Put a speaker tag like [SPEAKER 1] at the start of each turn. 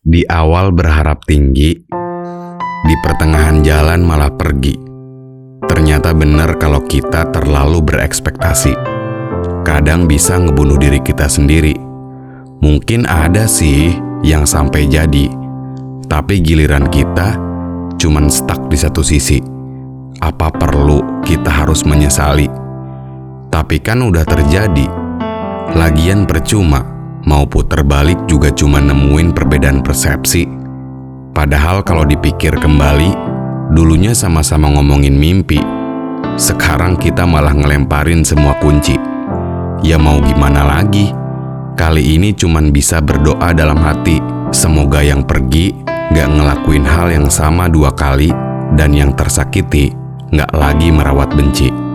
[SPEAKER 1] Di awal berharap tinggi, di pertengahan jalan malah pergi. Ternyata benar kalau kita terlalu berekspektasi. Kadang bisa ngebunuh diri kita sendiri. Mungkin ada sih yang sampai jadi, tapi giliran kita cuman stuck di satu sisi. Apa perlu kita harus menyesali? Tapi kan udah terjadi. Lagian percuma mau puter balik juga cuma nemuin perbedaan persepsi. Padahal kalau dipikir kembali, dulunya sama-sama ngomongin mimpi. Sekarang kita malah ngelemparin semua kunci. Ya mau gimana lagi? Kali ini cuman bisa berdoa dalam hati. Semoga yang pergi gak ngelakuin hal yang sama dua kali dan yang tersakiti gak lagi merawat benci.